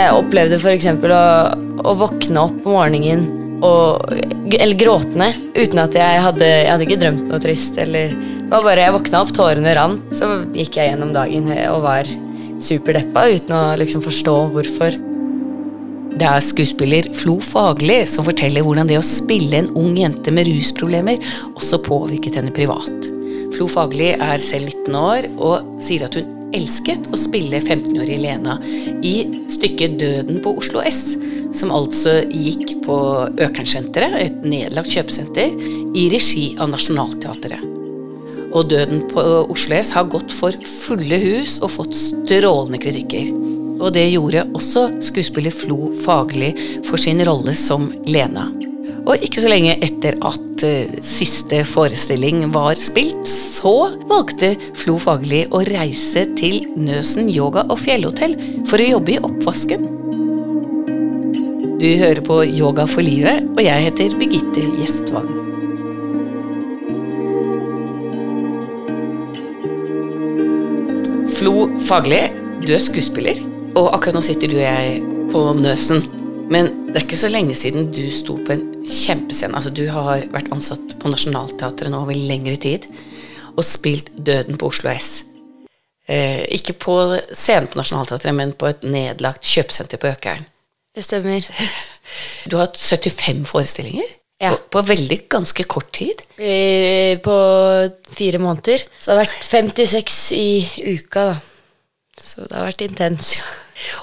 Jeg opplevde f.eks. Å, å våkne opp om morgenen og, eller gråtende uten at jeg hadde Jeg hadde ikke drømt noe trist. Eller, det var bare Jeg våkna opp, tårene rant, så gikk jeg gjennom dagen og var superdeppa uten å liksom forstå hvorfor. Det er skuespiller Flo Fagli som forteller hvordan det å spille en ung jente med rusproblemer også påvirket henne privat. Flo Fagli er selv 19 år og sier at hun elsket å spille 15-årige Lena i stykket Døden på Oslo S, som altså gikk på Økernsenteret, et nedlagt kjøpesenter, i regi av Nationaltheatret. Og Døden på Oslo S har gått for fulle hus og fått strålende kritikker. Og det gjorde også skuespiller Flo Fagerli for sin rolle som Lena. Og ikke så lenge etter at uh, siste forestilling var spilt, så valgte Flo Fagli å reise til Nøsen yoga- og fjellhotell for å jobbe i oppvasken. Du hører på Yoga for livet, og jeg heter Birgitte Gjestvang. Flo Fagli, du er skuespiller, og akkurat nå sitter du og jeg på Nøsen. Men det er ikke så lenge siden du sto på en kjempescene. Altså, du har vært ansatt på Nationaltheatret nå over lengre tid og spilt Døden på Oslo S. Eh, ikke på scenen på Nationaltheatret, men på et nedlagt kjøpesenter på Økeren. Det stemmer. Du har hatt 75 forestillinger Ja. på, på veldig ganske kort tid. Eh, På fire måneder. Så det har vært 56 i uka, da. Så det har vært intens.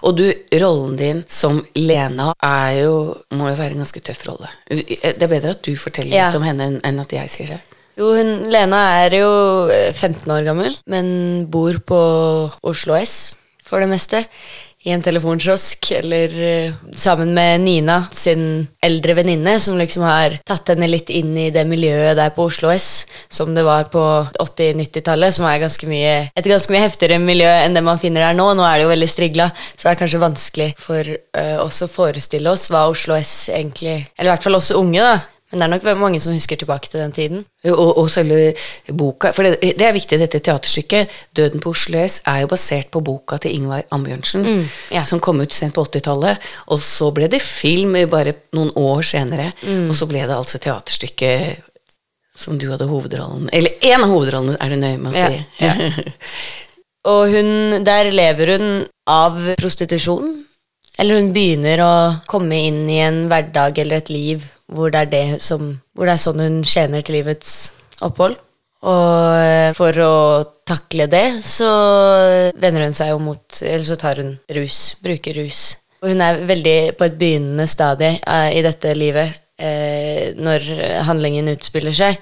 Og du, rollen din som Lena er jo, må jo være en ganske tøff rolle. Det er bedre at du forteller Ja. litt om henne enn- at jeg sier det. Jo, hun, Lena er jo eh, 15 år gammel, men bor på Oslo S for det meste. I en telefonkiosk, eller eh, sammen med Nina, sin eldre venninne, som liksom har tatt henne litt inn i det miljøet der på Oslo S, som det var på 80-90-tallet, som er ganske mye, et ganske mye heftigere miljø enn det man finner der nå. Nå er det jo veldig strigla, så det er kanskje vanskelig for uh, oss å forestille oss hva Oslo S egentlig Eller i hvert fall oss unge, da. Men det er nok mange som husker tilbake til den tiden. Og, og selve boka For det, det er viktig, dette teaterstykket, 'Døden på Oslo S', er jo basert på boka til Ingvar Ambjørnsen, ja. som kom ut sent på 80-tallet. Og så ble det film bare noen år senere, og så ble det altså teaterstykket som du hadde hovedrollen Eller én av hovedrollene, er du nøye med å si. Ja, Og hun, der lever hun av prostitusjon. Eller hun begynner å komme inn i en hverdag eller et liv hvor det er, det som, hvor det er sånn hun tjener til livets opphold. Og for å takle det, så vender hun seg jo mot Eller så tar hun rus. Bruker rus. Og hun er veldig på et begynnende stadie eh, i dette livet eh, når handlingen utspiller seg.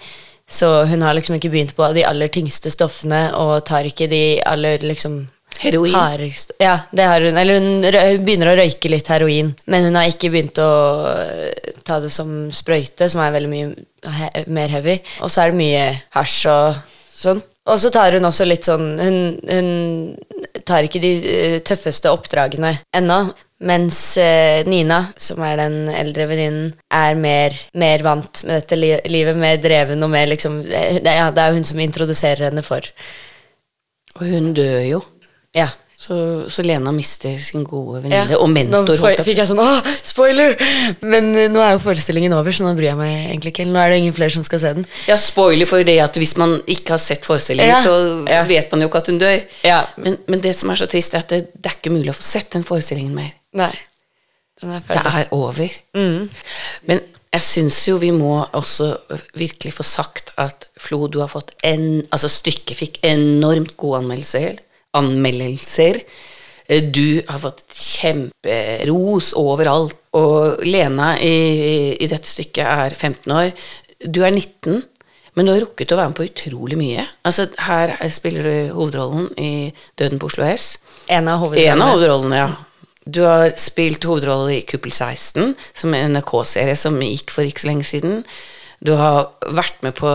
Så hun har liksom ikke begynt på de aller tyngste stoffene og tar ikke de aller liksom Heroin. hardeste Ja, det har hun. Eller hun, begynner å røyke litt heroin, men hun har ikke begynt å eh, ta det som sprøyte, som er veldig mye he mer heavy. Og så er det mye hasj og sånn. Og så tar hun også litt sånn Hun, hun tar ikke de eh, tøffeste oppdragene ennå. Mens eh, Nina, som er den eldre venninnen, er mer, mer vant med dette li livet, mer dreven og mer liksom det, ja, det er hun som introduserer henne for. Og hun dør jo. Ja. Så, så Lena mister sin gode Ja, venninne og mentor. Nå får- fikk jeg sånn Åh, spoiler! Men uh, nå er jo forestillingen over, så nå bryr jeg meg egentlig ikke. Nå er det ingen flere som skal se den. Ja, spoiler for det at hvis man ikke har sett forestillingen, Ja, så ja. vet man jo ikke at hun dør. Ja. Men, men det som er så trist, er at det, det er ikke mulig å få sett den forestillingen mer. Nei. Den er Det ferdig. er over. Mm. Men jeg syns jo vi må også virkelig få sagt at Flo, du har fått en Altså, stykket fikk enormt gode anmeldelser. Anmeldelser. Eh, Du har fått kjemperos overalt. Og Lena i, i dette stykket er 15 år. Du er 19. Men du har rukket å være med på utrolig mye. Altså, her spiller du hovedrollen i Døden på Oslo S. En av hovedrollene. En av hovedrollene. hovedrollene, ja. Du har spilt hovedrolle i Kuppel 16, som er en NRK-serie som gikk for ikke så lenge siden. Du har vært med på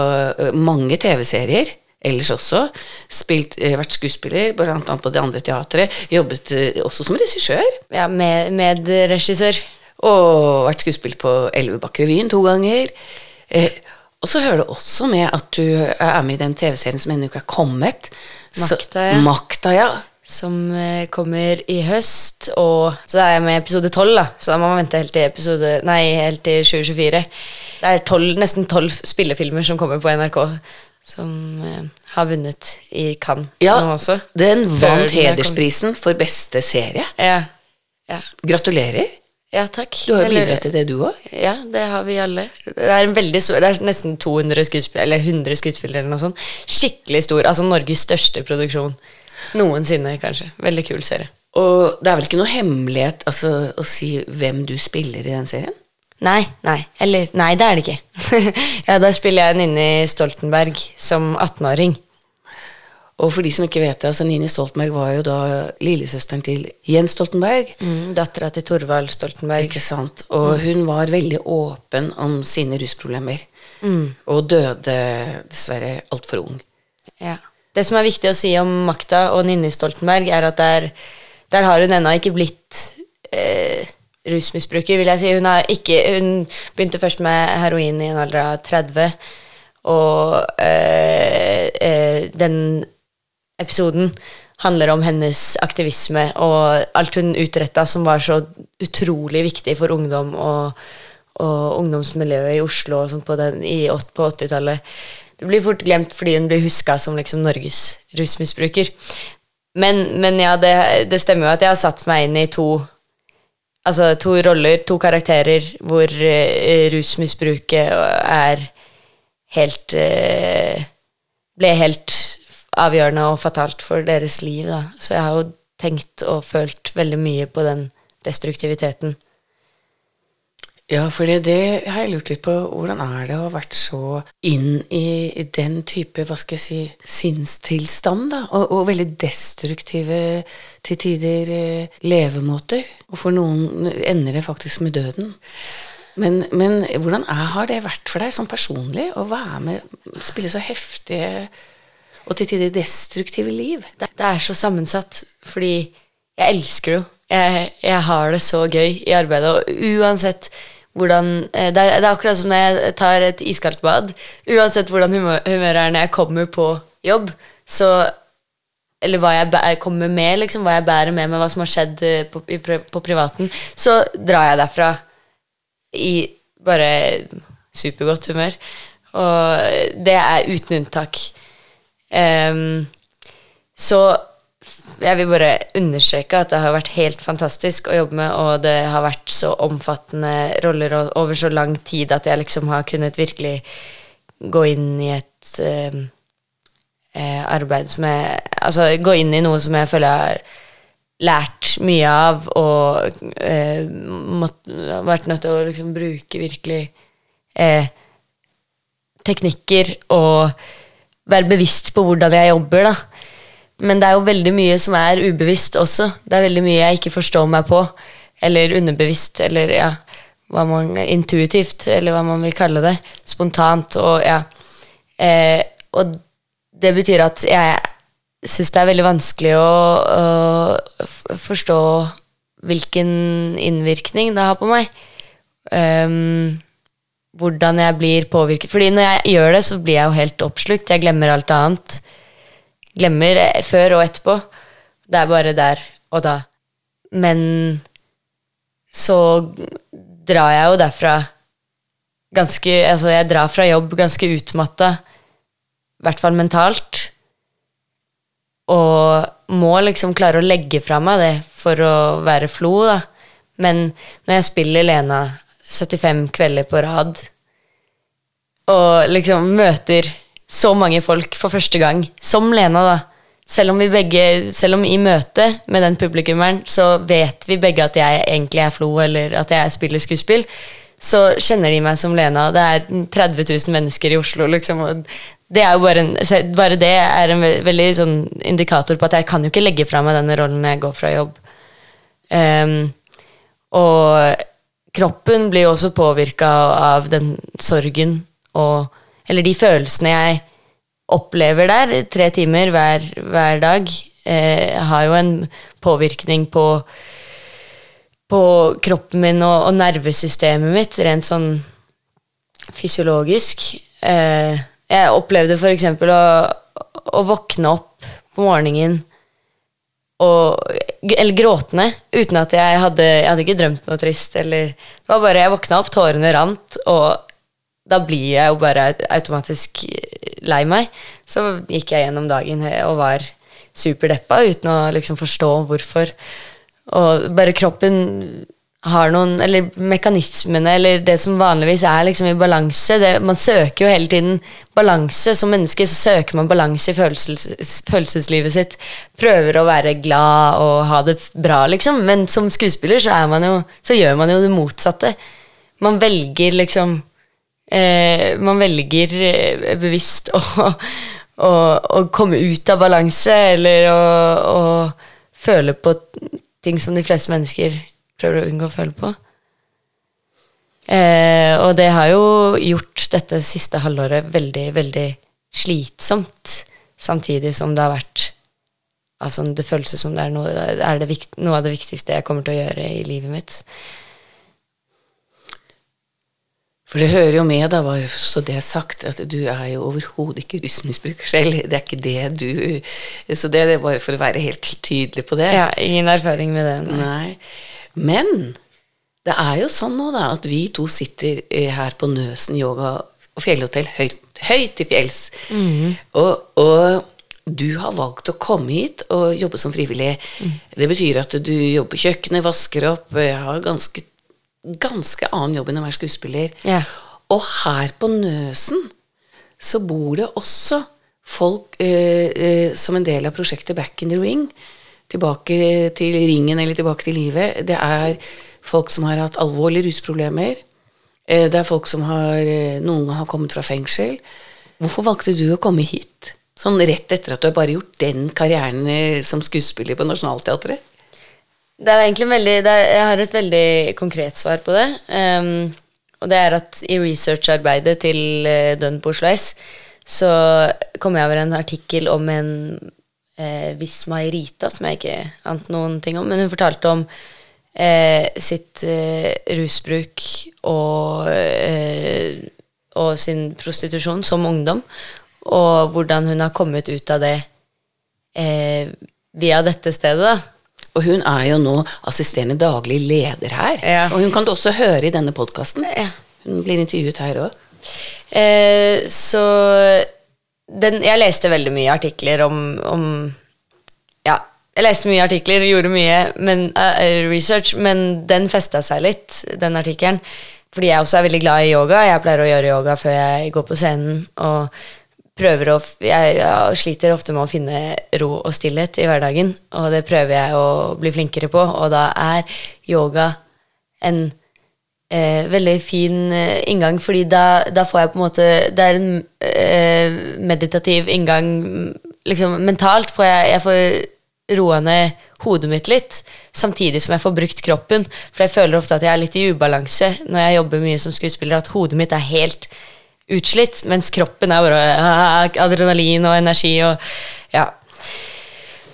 mange TV-serier ellers også. Spilt, ø, vært skuespiller, bl.a. på det andre teatret. Jobbet ø, også som regissør. Ja, med, medregissør. Og vært skuespiller på Elvebakkrevyen to ganger. Eh, og så hører det også med at du er med i den TV-serien som ennå ikke er kommet. Makta, ja. Makta, ja. som eh, kommer i høst. Og så er jeg med i episode 12, da. Så da må man vente helt til, episode, nei, helt til 2024. Det er 12, nesten tolv spillefilmer som kommer på NRK, som eh, har vunnet i Cannes Ja, nå også. den vant er hedersprisen for beste serie. Ja. Ja, Gratulerer. ja takk. Du har jo Eller- bidratt til det, du òg. Ja, det har vi alle. Det er en stor, det er nesten 200 skuespillere, eller 100 skuespillere eller noe sånt. Skikkelig stor, altså Norges største produksjon noensinne, kanskje. Veldig kul serie. Og det er vel ikke noe hemmelighet altså, å si hvem du spiller i den serien? Nei, nei, eller Nei, det er det ikke. ja, da spiller jeg Ninni Stoltenberg som 18-åring. Og for de som ikke vet det, altså Nini Stoltenberg var jo da lillesøsteren til Jens Stoltenberg. Mm, Dattera til Torvald Stoltenberg. Ikke sant? Og hun var veldig åpen om sine rusproblemer. Og døde dessverre altfor ung. Ja. Det som er viktig å si om makta og Ninni Stoltenberg, er at der, der har hun ennå ikke blitt eh, rusmisbruker, vil jeg si. Hun, ikke, hun begynte først med heroin i en alder av 30, og øh, øh, den episoden handler om hennes aktivisme og alt hun utretta som var så utrolig viktig for ungdom og, og ungdomsmiljøet i Oslo på, på 80-tallet. Det blir fort glemt fordi hun blir huska som liksom Norges rusmisbruker. Men, men ja, det, det stemmer jo at jeg har satt meg inn i to Altså to roller, to karakterer, hvor uh, rusmisbruket er helt uh, Ble helt avgjørende og fatalt for deres liv, da. Så jeg har jo tenkt og følt veldig mye på den destruktiviteten. Ja, for det, har jeg lurt litt på. Hvordan er det å ha vært så inn i den type, hva skal jeg si, sinnstilstand, da? Og, og veldig destruktive til tider eh, levemåter. Og for noen ender det faktisk med døden. Men, men hvordan er, har det vært for deg sånn personlig å være med, spille så heftige og til tider destruktive liv? Det, det er så sammensatt, fordi jeg elsker det jo. Jeg, jeg har det så gøy i arbeidet, og uansett hvordan eh, det er, det er akkurat som når jeg tar et iskaldt bad. Uansett hvordan humør, er når jeg kommer på jobb, så Eller hva jeg bærer, kommer med, liksom, hva jeg bærer med meg, hva som har skjedd eh, på, på privaten, så drar jeg derfra i bare supergodt humør. Og det er uten unntak. Um, så jeg vil bare understreke at det har vært helt fantastisk å jobbe med, og det har vært så omfattende roller over så lang tid at jeg liksom har kunnet virkelig gå inn i et ehm, eh, arbeid som jeg Altså gå inn i noe som jeg føler jeg har lært mye av, og eh, mått, vært nødt til å liksom bruke virkelig eh, teknikker og være bevisst på hvordan jeg jobber, da. Men det er jo veldig mye som er ubevisst også. Det er veldig mye jeg ikke forstår meg på. Eller underbevisst, eller ja, hva man intuitivt, eller hva man vil kalle det. Spontant og ja. Eh, og det betyr at jeg syns det er veldig vanskelig å, å forstå hvilken innvirkning det har på meg. Um, hvordan jeg blir påvirket. Fordi når jeg gjør det, så blir jeg jo helt oppslukt. Jeg glemmer alt annet. Glemmer eh, før og etterpå. Det er bare der og da. Men så drar jeg jo derfra ganske Altså, jeg drar fra jobb ganske utmatta, i hvert fall mentalt. Og må liksom klare å legge fra meg det for å være Flo, da. Men når jeg spiller Lena 75 kvelder på rad, og liksom møter så mange folk for første gang, som Lena, da. Selv om vi begge, selv om i møte med den publikummeren, så vet vi begge at jeg egentlig er Flo, eller at jeg spiller skuespill, så kjenner de meg som Lena. Det er 30 000 mennesker i Oslo, liksom. Og det er jo bare, en, bare det er en veldig sånn indikator på at jeg kan jo ikke legge fra meg denne rollen når jeg går fra jobb. Um, og kroppen blir jo også påvirka av den sorgen og Eller de følelsene jeg opplever der, tre timer hver, hver dag, eh, har jo en påvirkning på på kroppen min og, og nervesystemet mitt, rent sånn fysiologisk. Eh, jeg opplevde f.eks. Å, å våkne opp på morgenen og, eller gråtende, uten at jeg hadde Jeg hadde ikke drømt noe trist. Eller, det var bare Jeg våkna opp, tårene rant, og da blir jeg jo bare automatisk lei meg. Så gikk jeg gjennom dagen og var superdeppa uten å liksom forstå hvorfor. Og bare kroppen har noen Eller mekanismene, eller det som vanligvis er liksom i balanse det, Man søker jo hele tiden balanse. Som menneske så søker man balanse i følelses, følelseslivet sitt. Prøver å være glad og ha det bra, liksom. Men som skuespiller så, jo, så gjør man jo det motsatte. Man velger liksom eh, Man velger eh, bevisst å, å, å, komme ut av balanse, eller å, å føle på ting som de fleste mennesker prøver å unngå å føle på. Eh, og det har jo gjort dette siste halvåret veldig, veldig slitsomt, samtidig som det har vært Altså, det føles som det er, noe, er det vikt, noe av det viktigste jeg kommer til å gjøre i livet mitt. For det hører jo med, da, bare så det sagt, at du er jo overhodet ikke rusmisbruker selv. Det er ikke det du Så det er bare for å være helt tydelig på det. Ja, ingen erfaring med det. Nei. nei. Men det er jo sånn nå da, at vi to sitter eh, her på Nøsen yoga og fjellhotell høyt, høyt til fjells. Mm. Og, og, du har valgt å komme hit og jobbe som frivillig. Mm. Det betyr at du jobber på kjøkkenet, vasker opp, har ganske, ganske annen jobb enn å være skuespiller. Yeah. Og her på Nøsen så bor det også folk eh, eh, som en del av prosjektet Back in the Ring tilbake til ringen eller tilbake til livet. Det er folk som har hatt alvorlige rusproblemer. Eh, det er folk som har eh, Noen har kommet fra fengsel. Hvorfor valgte du å komme hit? Sånn rett etter at du har bare gjort den karrieren eh, som skuespiller på Nationaltheatret? Det er egentlig veldig, er, Jeg har et veldig konkret svar på det. Um, og det er at i researcharbeidet til uh, Dønn på Oslo S så kom jeg over en artikkel om en uh, Visma Irita, som jeg ikke ante noen ting om. Men hun fortalte om uh, sitt uh, rusbruk og, eh, og, sin prostitusjon som ungdom. Og hvordan hun har kommet ut av det eh, via dette stedet. da. Og hun er jo nå assisterende daglig leder her. Ja. Og hun kan du også høre i denne podkasten. Hun blir intervjuet her òg. Eh, så den, jeg leste veldig mye artikler om, om, Ja, jeg leste mye artikler, gjorde mye men, uh, research, men den festa seg litt, den artikkelen. Fordi jeg også er veldig glad i yoga. Jeg pleier å gjøre yoga før jeg går på scenen. og prøver å, jeg, jeg, sliter ofte med å finne ro og stillhet i hverdagen, og det prøver jeg å bli flinkere på, og da er yoga en eh, veldig fin eh, inngang, fordi da, da, får jeg på en måte Det er en eh, meditativ inngang liksom mentalt. Får jeg, jeg får roa ned hodet mitt litt, samtidig som jeg får brukt kroppen. For jeg føler ofte at jeg er litt i ubalanse når jeg jobber mye som skuespiller, at hodet mitt er helt utslitt, mens kroppen er bare ah, adrenalin og energi og ja.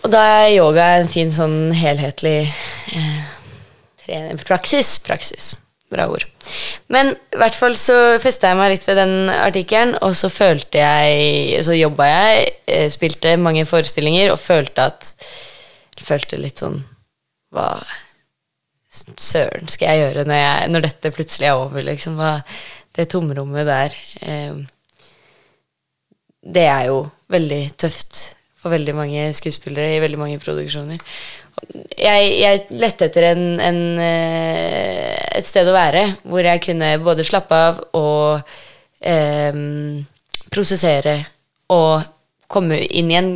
Og da er yoga en fin sånn helhetlig eh, praksis. Praksis bra ord. Men i hvert fall så festa jeg meg litt ved den artikkelen, og så følte jeg Så jobba jeg, eh, spilte mange forestillinger og følte at Følte litt sånn Hva søren skal jeg gjøre når, jeg, når dette plutselig er over, liksom? Hva, det tomrommet der eh, Det er jo veldig tøft for veldig mange skuespillere i veldig mange produksjoner jeg, jeg lette etter en, en, eh, et sted å være hvor jeg kunne både slappe av og eh, prosessere og komme inn i en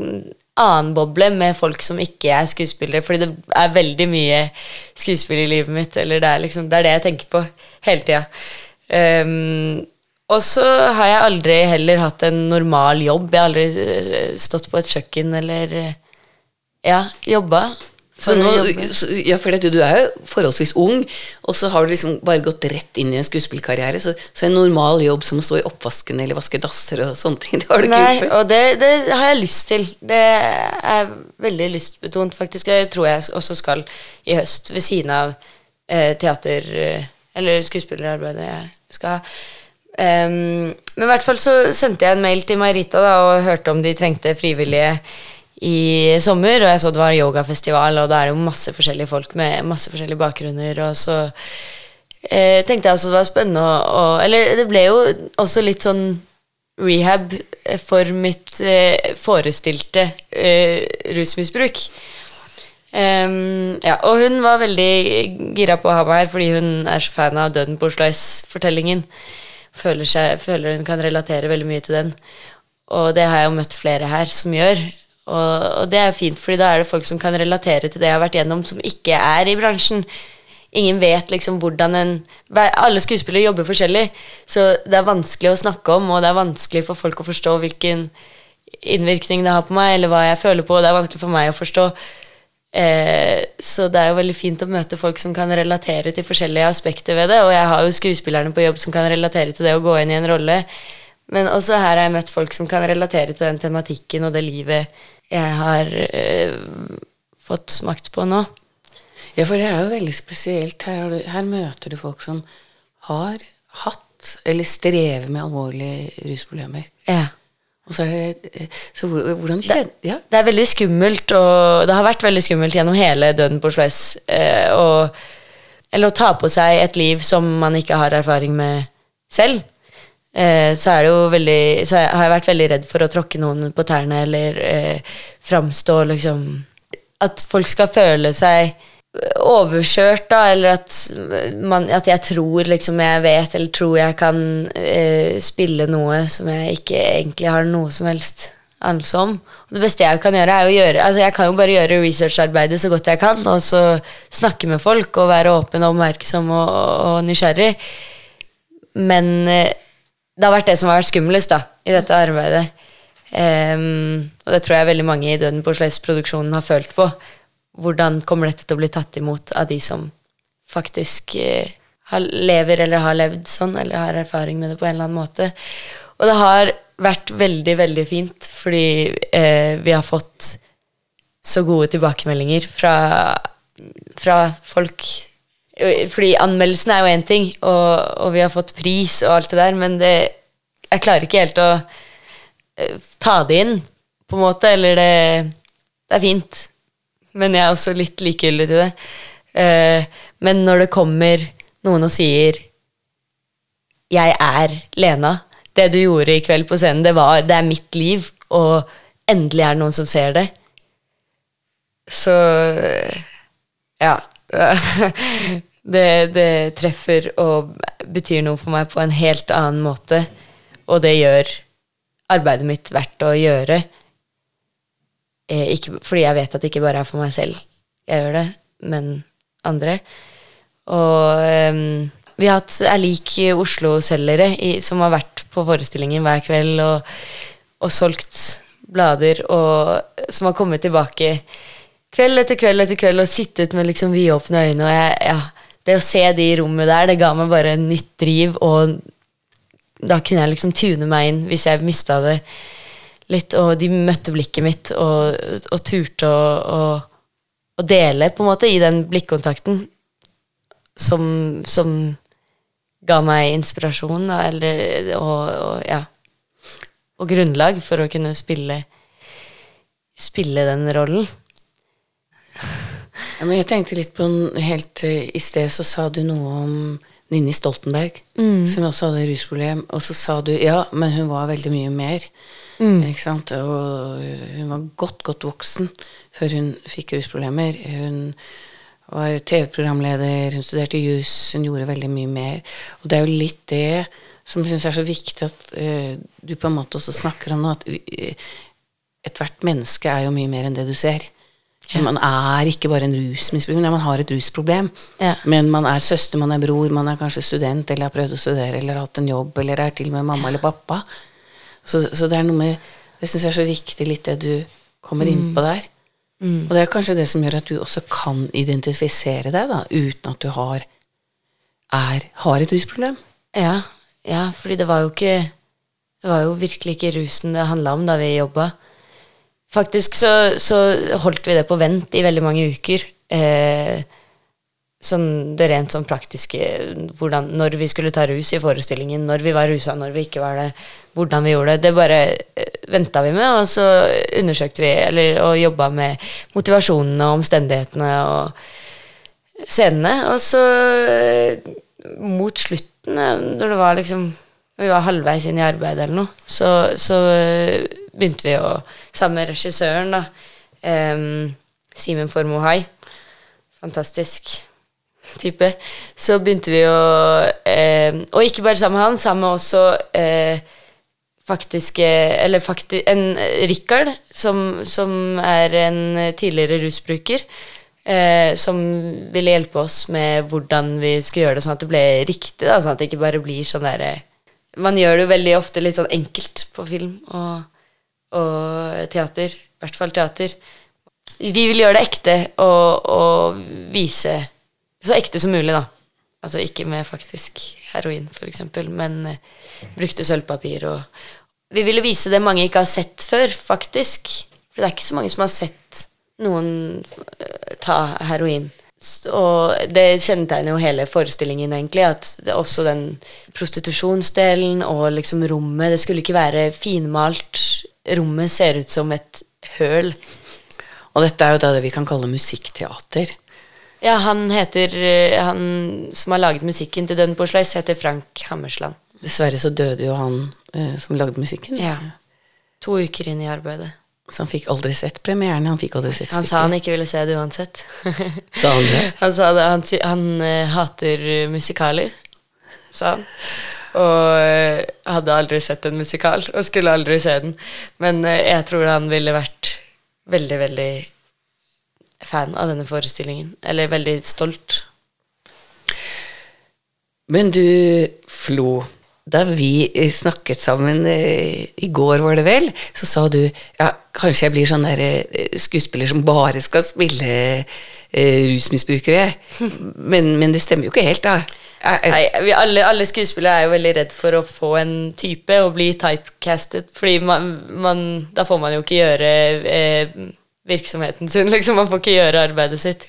annen boble med folk som ikke er skuespillere. Fordi det er veldig mye skuespill i livet mitt. Eller det er, liksom, det, er det jeg tenker på hele tida. Um, og så har jeg aldri heller hatt en normal jobb. Jeg har aldri eh, stått på et kjøkken eller ja, jobba. For nå, ja, for du er jo forholdsvis ung, og så har du liksom bare gått rett inn i en skuespillkarriere. Så, så en normal jobb som å stå i oppvasken eller vaske dasser og sånne ting, det har du ikke gjort før. Og det, det, har jeg lyst til. Det er veldig lystbetont, faktisk. Det tror jeg også skal i høst, ved siden av eh, teater- eller skuespillerarbeidet jeg skal. Um, men i hvert fall så sendte jeg en mail til Marita da, og hørte om de trengte frivillige i sommer, og jeg så det var yogafestival, og da er det jo masse forskjellige folk med masse forskjellige bakgrunner, og så eh, tenkte jeg også det var spennende å, Eller det ble jo også litt sånn rehab for mitt eh, forestilte eh, rusmisbruk. Um, ja, og hun var veldig gira på å ha meg her fordi hun er så fan av Døden på Oslo S-fortellingen. Føler, føler hun kan relatere veldig mye til den. Og det har jeg jo møtt flere her som gjør. Og, og det er fint, fordi da er det folk som kan relatere til det jeg har vært gjennom, som ikke er i bransjen. Ingen vet liksom hvordan en Alle skuespillere jobber forskjellig, så det er vanskelig å snakke om, og det er vanskelig for folk å forstå hvilken innvirkning det har på meg, eller hva jeg føler på, og det er vanskelig for meg å forstå. Eh, så det er jo veldig fint å møte folk som kan relatere til forskjellige aspekter ved det. Og jeg har jo skuespillerne på jobb som kan relatere til det å gå inn i en rolle. Men også her har jeg møtt folk som kan relatere til den tematikken og det livet jeg har eh, fått smakt på nå. Ja, for det er jo veldig spesielt. Her, du, her møter du folk som har hatt eller strever med alvorlige rusproblemer. Ja. Og så det eh, Så hvordan kjenner ja. Det er veldig skummelt, og det har vært veldig skummelt gjennom hele Døden på Oslo S. Eh, eller å ta på seg et liv som man ikke har erfaring med selv. Eh, så er det jo veldig Så har jeg vært veldig redd for å tråkke noen på tærne eller eh, framstå liksom At folk skal føle seg overkjørt, da, eller at, man, at jeg tror liksom jeg vet, eller tror jeg kan uh, spille noe som jeg ikke egentlig har noe som helst anelse om. Det beste jeg kan gjøre, er å gjøre altså Jeg kan jo bare gjøre researcharbeidet så godt jeg kan, og så snakke med folk og være åpen og oppmerksom og, og nysgjerrig. Men uh, det har vært det som har vært skumlest da, i dette arbeidet. Um, og det tror jeg veldig mange i Døden på Oslo S-produksjonen har følt på hvordan kommer dette til å bli tatt imot av de som faktisk eh, lever eller har levd sånn, eller har erfaring med det på en eller annen måte. Og det har vært veldig, veldig fint, fordi eh, vi har fått så gode tilbakemeldinger fra, fra folk Fordi anmeldelsen er jo én ting, og, og, vi har fått pris og alt det der, men det, jeg klarer ikke helt å eh, ta det inn, på en måte. Eller det, det er fint men jeg er også litt likegyldig til det. Uh, men når det kommer noen og sier 'Jeg er Lena', det du gjorde i kveld på scenen, det, var, det er mitt liv, og endelig er det noen som ser det, så Ja. det, det treffer og betyr noe for meg på en helt annen måte, og det gjør arbeidet mitt verdt å gjøre. Eh, ikke, fordi jeg vet at det ikke bare er for meg selv jeg gjør det, men andre. Og eh, vi har hatt er lik Oslo-selgere som har vært på forestillingen hver kveld og, og solgt blader, og som har kommet tilbake kveld etter kveld etter kveld og sittet med liksom vidåpne øyne. og jeg, ja, Det å se de i rommet der, det ga meg bare nytt driv, og da kunne jeg liksom tune meg inn hvis jeg mista det litt, og de møtte blikket mitt og, og turte å, å, dele, på en måte, i den blikkontakten som, som ga meg inspirasjon, da, eller og, og, ja Og grunnlag for å kunne spille spille den rollen. Ja, men jeg tenkte litt på helt I sted så sa du noe om Ninni Stoltenberg, mm. som også hadde rusproblem. Og så sa du ja, men hun var veldig mye mer. Mm. Ikke sant? Og hun var godt, godt voksen før hun fikk rusproblemer. Hun var TV-programleder, hun studerte jus, hun gjorde veldig mye mer. Og det er jo litt det som jeg syns er så viktig at uh, du på en måte også snakker om nå, at uh, ethvert menneske er jo mye mer enn det du ser. Ja. Man er ikke bare en rusmisbruker, man har et rusproblem. Ja. Men man er søster, man er bror, man er kanskje student, eller har prøvd å studere, eller har hatt en jobb, eller er til og med mamma eller pappa. Så, så, det er noe med Det syns jeg er så viktig, litt det du kommer mm. inn på der. Mm. Og det er kanskje det som gjør at du også kan identifisere deg, da, uten at du har, er, har et rusproblem. Ja, ja, fordi det var jo ikke Det var jo virkelig ikke rusen det handla om da vi jobba. Faktisk så, så, holdt vi det på vent i veldig mange uker. Eh, sånn det rent sånn praktiske hvordan, Når vi skulle ta rus i forestillingen, når vi var rusa, når vi ikke var det, hvordan vi gjorde det. Det bare venta vi med, og så undersøkte vi eller, og jobba med motivasjonene og omstendighetene og scenene. Og så mot slutten, når det var liksom vi var halvveis inn i arbeidet eller noe, så, så begynte vi å Sammen med regissøren, da. Um, Simen Formoe Hai. Fantastisk type. Så begynte vi å eh, Og ikke bare sammen med han, sammen med også eh, faktisk Eller faktisk en Rikard, som, som, er en tidligere rusbruker. Eh, som ville hjelpe oss med hvordan vi skulle gjøre det sånn at det ble riktig. Da, sånn at det ikke bare blir sånn derre Man gjør det jo veldig ofte litt sånn enkelt på film og, og teater. I hvert fall teater. Vi vil gjøre det ekte og, og vise så ekte som mulig, da. Altså ikke med faktisk heroin, f.eks., men uh, brukte sølvpapir og Vi ville vise det mange ikke har sett før, faktisk. For det er ikke så mange som har sett noen uh, ta heroin. Og det kjennetegner jo hele forestillingen, egentlig, at det også den prostitusjonsdelen og liksom rommet Det skulle ikke være finmalt. Rommet ser ut som et høl. Og dette er jo da det vi kan kalle musikkteater. Ja, han heter eh, Han som har laget musikken til Døden på heter Frank Hammersland. Dessverre så døde jo han eh, som lagde musikken. Ja. To uker inn i arbeidet. Så han fikk aldri sett premieren? Han fikk aldri sett Han sa han ikke ville se det uansett. sa han det? Han sa det. Han, han uh, hater musikaler, sa han. Og uh, hadde aldri sett en musikal, og skulle aldri se den. Men uh, jeg tror han ville vært veldig, veldig fan av denne forestillingen. Eller veldig stolt. Men du, Flo. Da vi snakket sammen eh, i går, var det vel, så sa du ja, kanskje jeg blir sånn der eh, skuespiller som bare skal spille eh, rusmisbrukere. Men, men, det stemmer jo ikke helt, da. Nei, vi, alle, alle, skuespillere er jo veldig redd for å få en type og bli typecastet, fordi man, man, da får man jo ikke gjøre eh, virksomheten sin. Liksom. Man får ikke gjøre arbeidet sitt.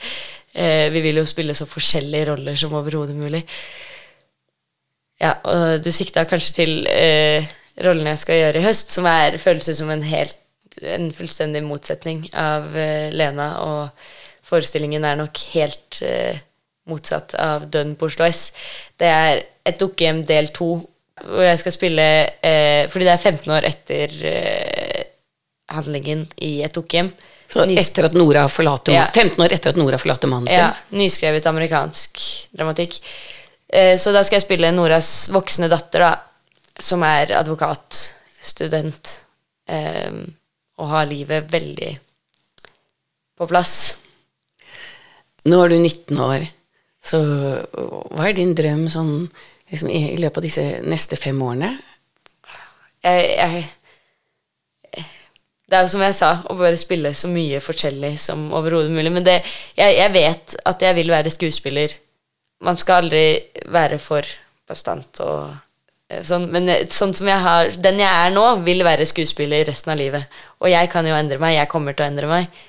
Eh, vi vil jo spille så forskjellige roller som overhodet mulig. Ja, og du sikta kanskje til eh, rollen jeg skal gjøre i høst, som er, føles som en, helt, en fullstendig motsetning av eh, Lena, og forestillingen er nok helt eh, motsatt av Dønn på Oslo S. Det er et dukkehjem del to, hvor jeg skal spille eh, Fordi det er 15 år etter eh, handlingen i et dukkehjem. Så etter at Nora forlater ja. 15 år etter at Nora forlater mannen sin? Ja. Nyskrevet amerikansk dramatikk. Eh, så da skal jeg spille Noras voksne datter, da, som er advokatstudent, eh, og har livet veldig på plass. Nå er du 19 år, så hva er din drøm sånn liksom, i, i, løpet av disse neste fem årene? Jeg, jeg det er jo som jeg sa, å bare spille så mye forskjellig som overhodet mulig. Men det, jeg, jeg, vet at jeg vil være skuespiller. Man skal aldri være for bastant og eh, sånn. Men sånn som jeg har, den jeg er nå, vil være skuespiller resten av livet. Og jeg kan jo endre meg. Jeg kommer til å endre meg.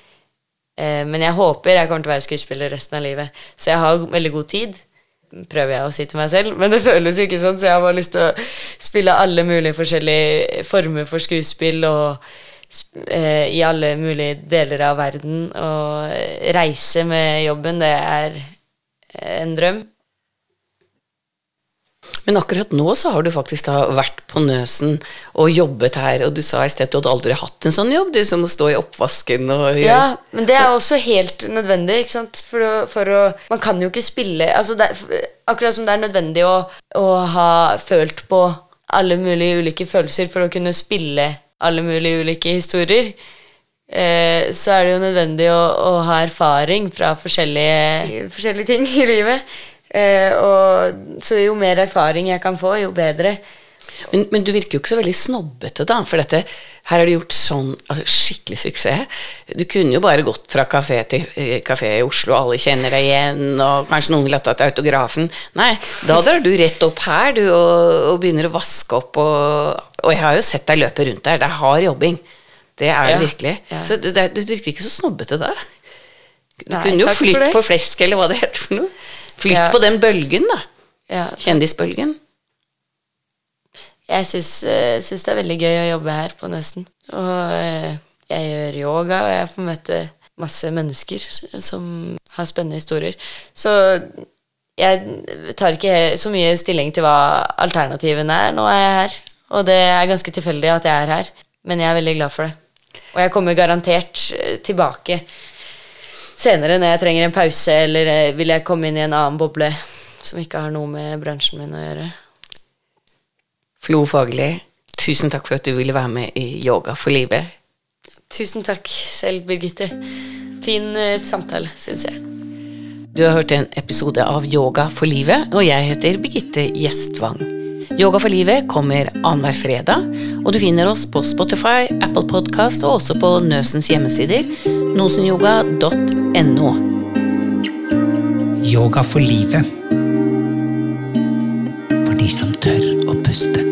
Eh, men jeg håper jeg kommer til å være skuespiller resten av livet. Så jeg har veldig god tid prøver jeg å si til meg selv, men det føles jo ikke sånn, så jeg har bare lyst til å spille alle mulige forskjellige former for skuespill og Eh, i alle mulige deler av verden. Og reise med jobben, det er en drøm. Men akkurat nå så har du faktisk da vært på Nøsen og jobbet her, og du sa i sted at du hadde aldri hatt en sånn jobb, du som å stå i oppvasken og gjøre Ja, men det er også helt nødvendig, ikke sant, for å, for å Man kan jo ikke spille altså det, Akkurat som det er nødvendig å, å ha følt på alle mulige ulike følelser for å kunne spille alle mulige ulike historier, eh, så er det jo nødvendig å, å ha erfaring fra forskjellige, forskjellige ting i livet. Eh, og, så jo mer erfaring jeg kan få, jo bedre. Men, men, du virker jo ikke så veldig snobbete, da. For dette, her har du gjort sånn altså, skikkelig suksess. Du kunne jo bare gått fra kafé til eh, kafé i Oslo, alle kjenner deg igjen, og kanskje noen ville ha tatt autografen. Nei, da drar du rett opp her, du, og, og begynner å vaske opp og og jeg har jo sett deg løpe rundt der. Det er hard jobbing. Det er det ja, virkelig. Ja. Så du, du, virker ikke så snobbete da. Du Nei, kunne jo flytt på flesk, eller hva det heter for noe. Flytt Ja. på den bølgen, da. Ja, Kjendisbølgen. Jeg syns, eh, syns det er veldig gøy å jobbe her på Nøsen. Og eh, jeg gjør yoga, og jeg får møte masse mennesker som har spennende historier. Så jeg tar ikke så mye stilling til hva alternativene er. Nå er jeg her, og det er ganske tilfeldig at jeg er her, men jeg er veldig glad for det. Og jeg kommer garantert eh, tilbake senere når jeg trenger en pause, eller eh, vil jeg komme inn i en annen boble som ikke har noe med bransjen min å gjøre. Flo Fagerli, tusen takk for at du ville være med i Yoga for livet. Tusen takk selv, Birgitte. Fin eh, samtale, syns jeg. Du har hørt en episode av Yoga for livet, og jeg heter Birgitte Gjestvang. Yoga for livet kommer annenhver fredag, og du finner oss på Spotify, Apple Podcast og også på Nøsens hjemmesider, nosenyoga.no. Yoga for livet. For de som tør å puste.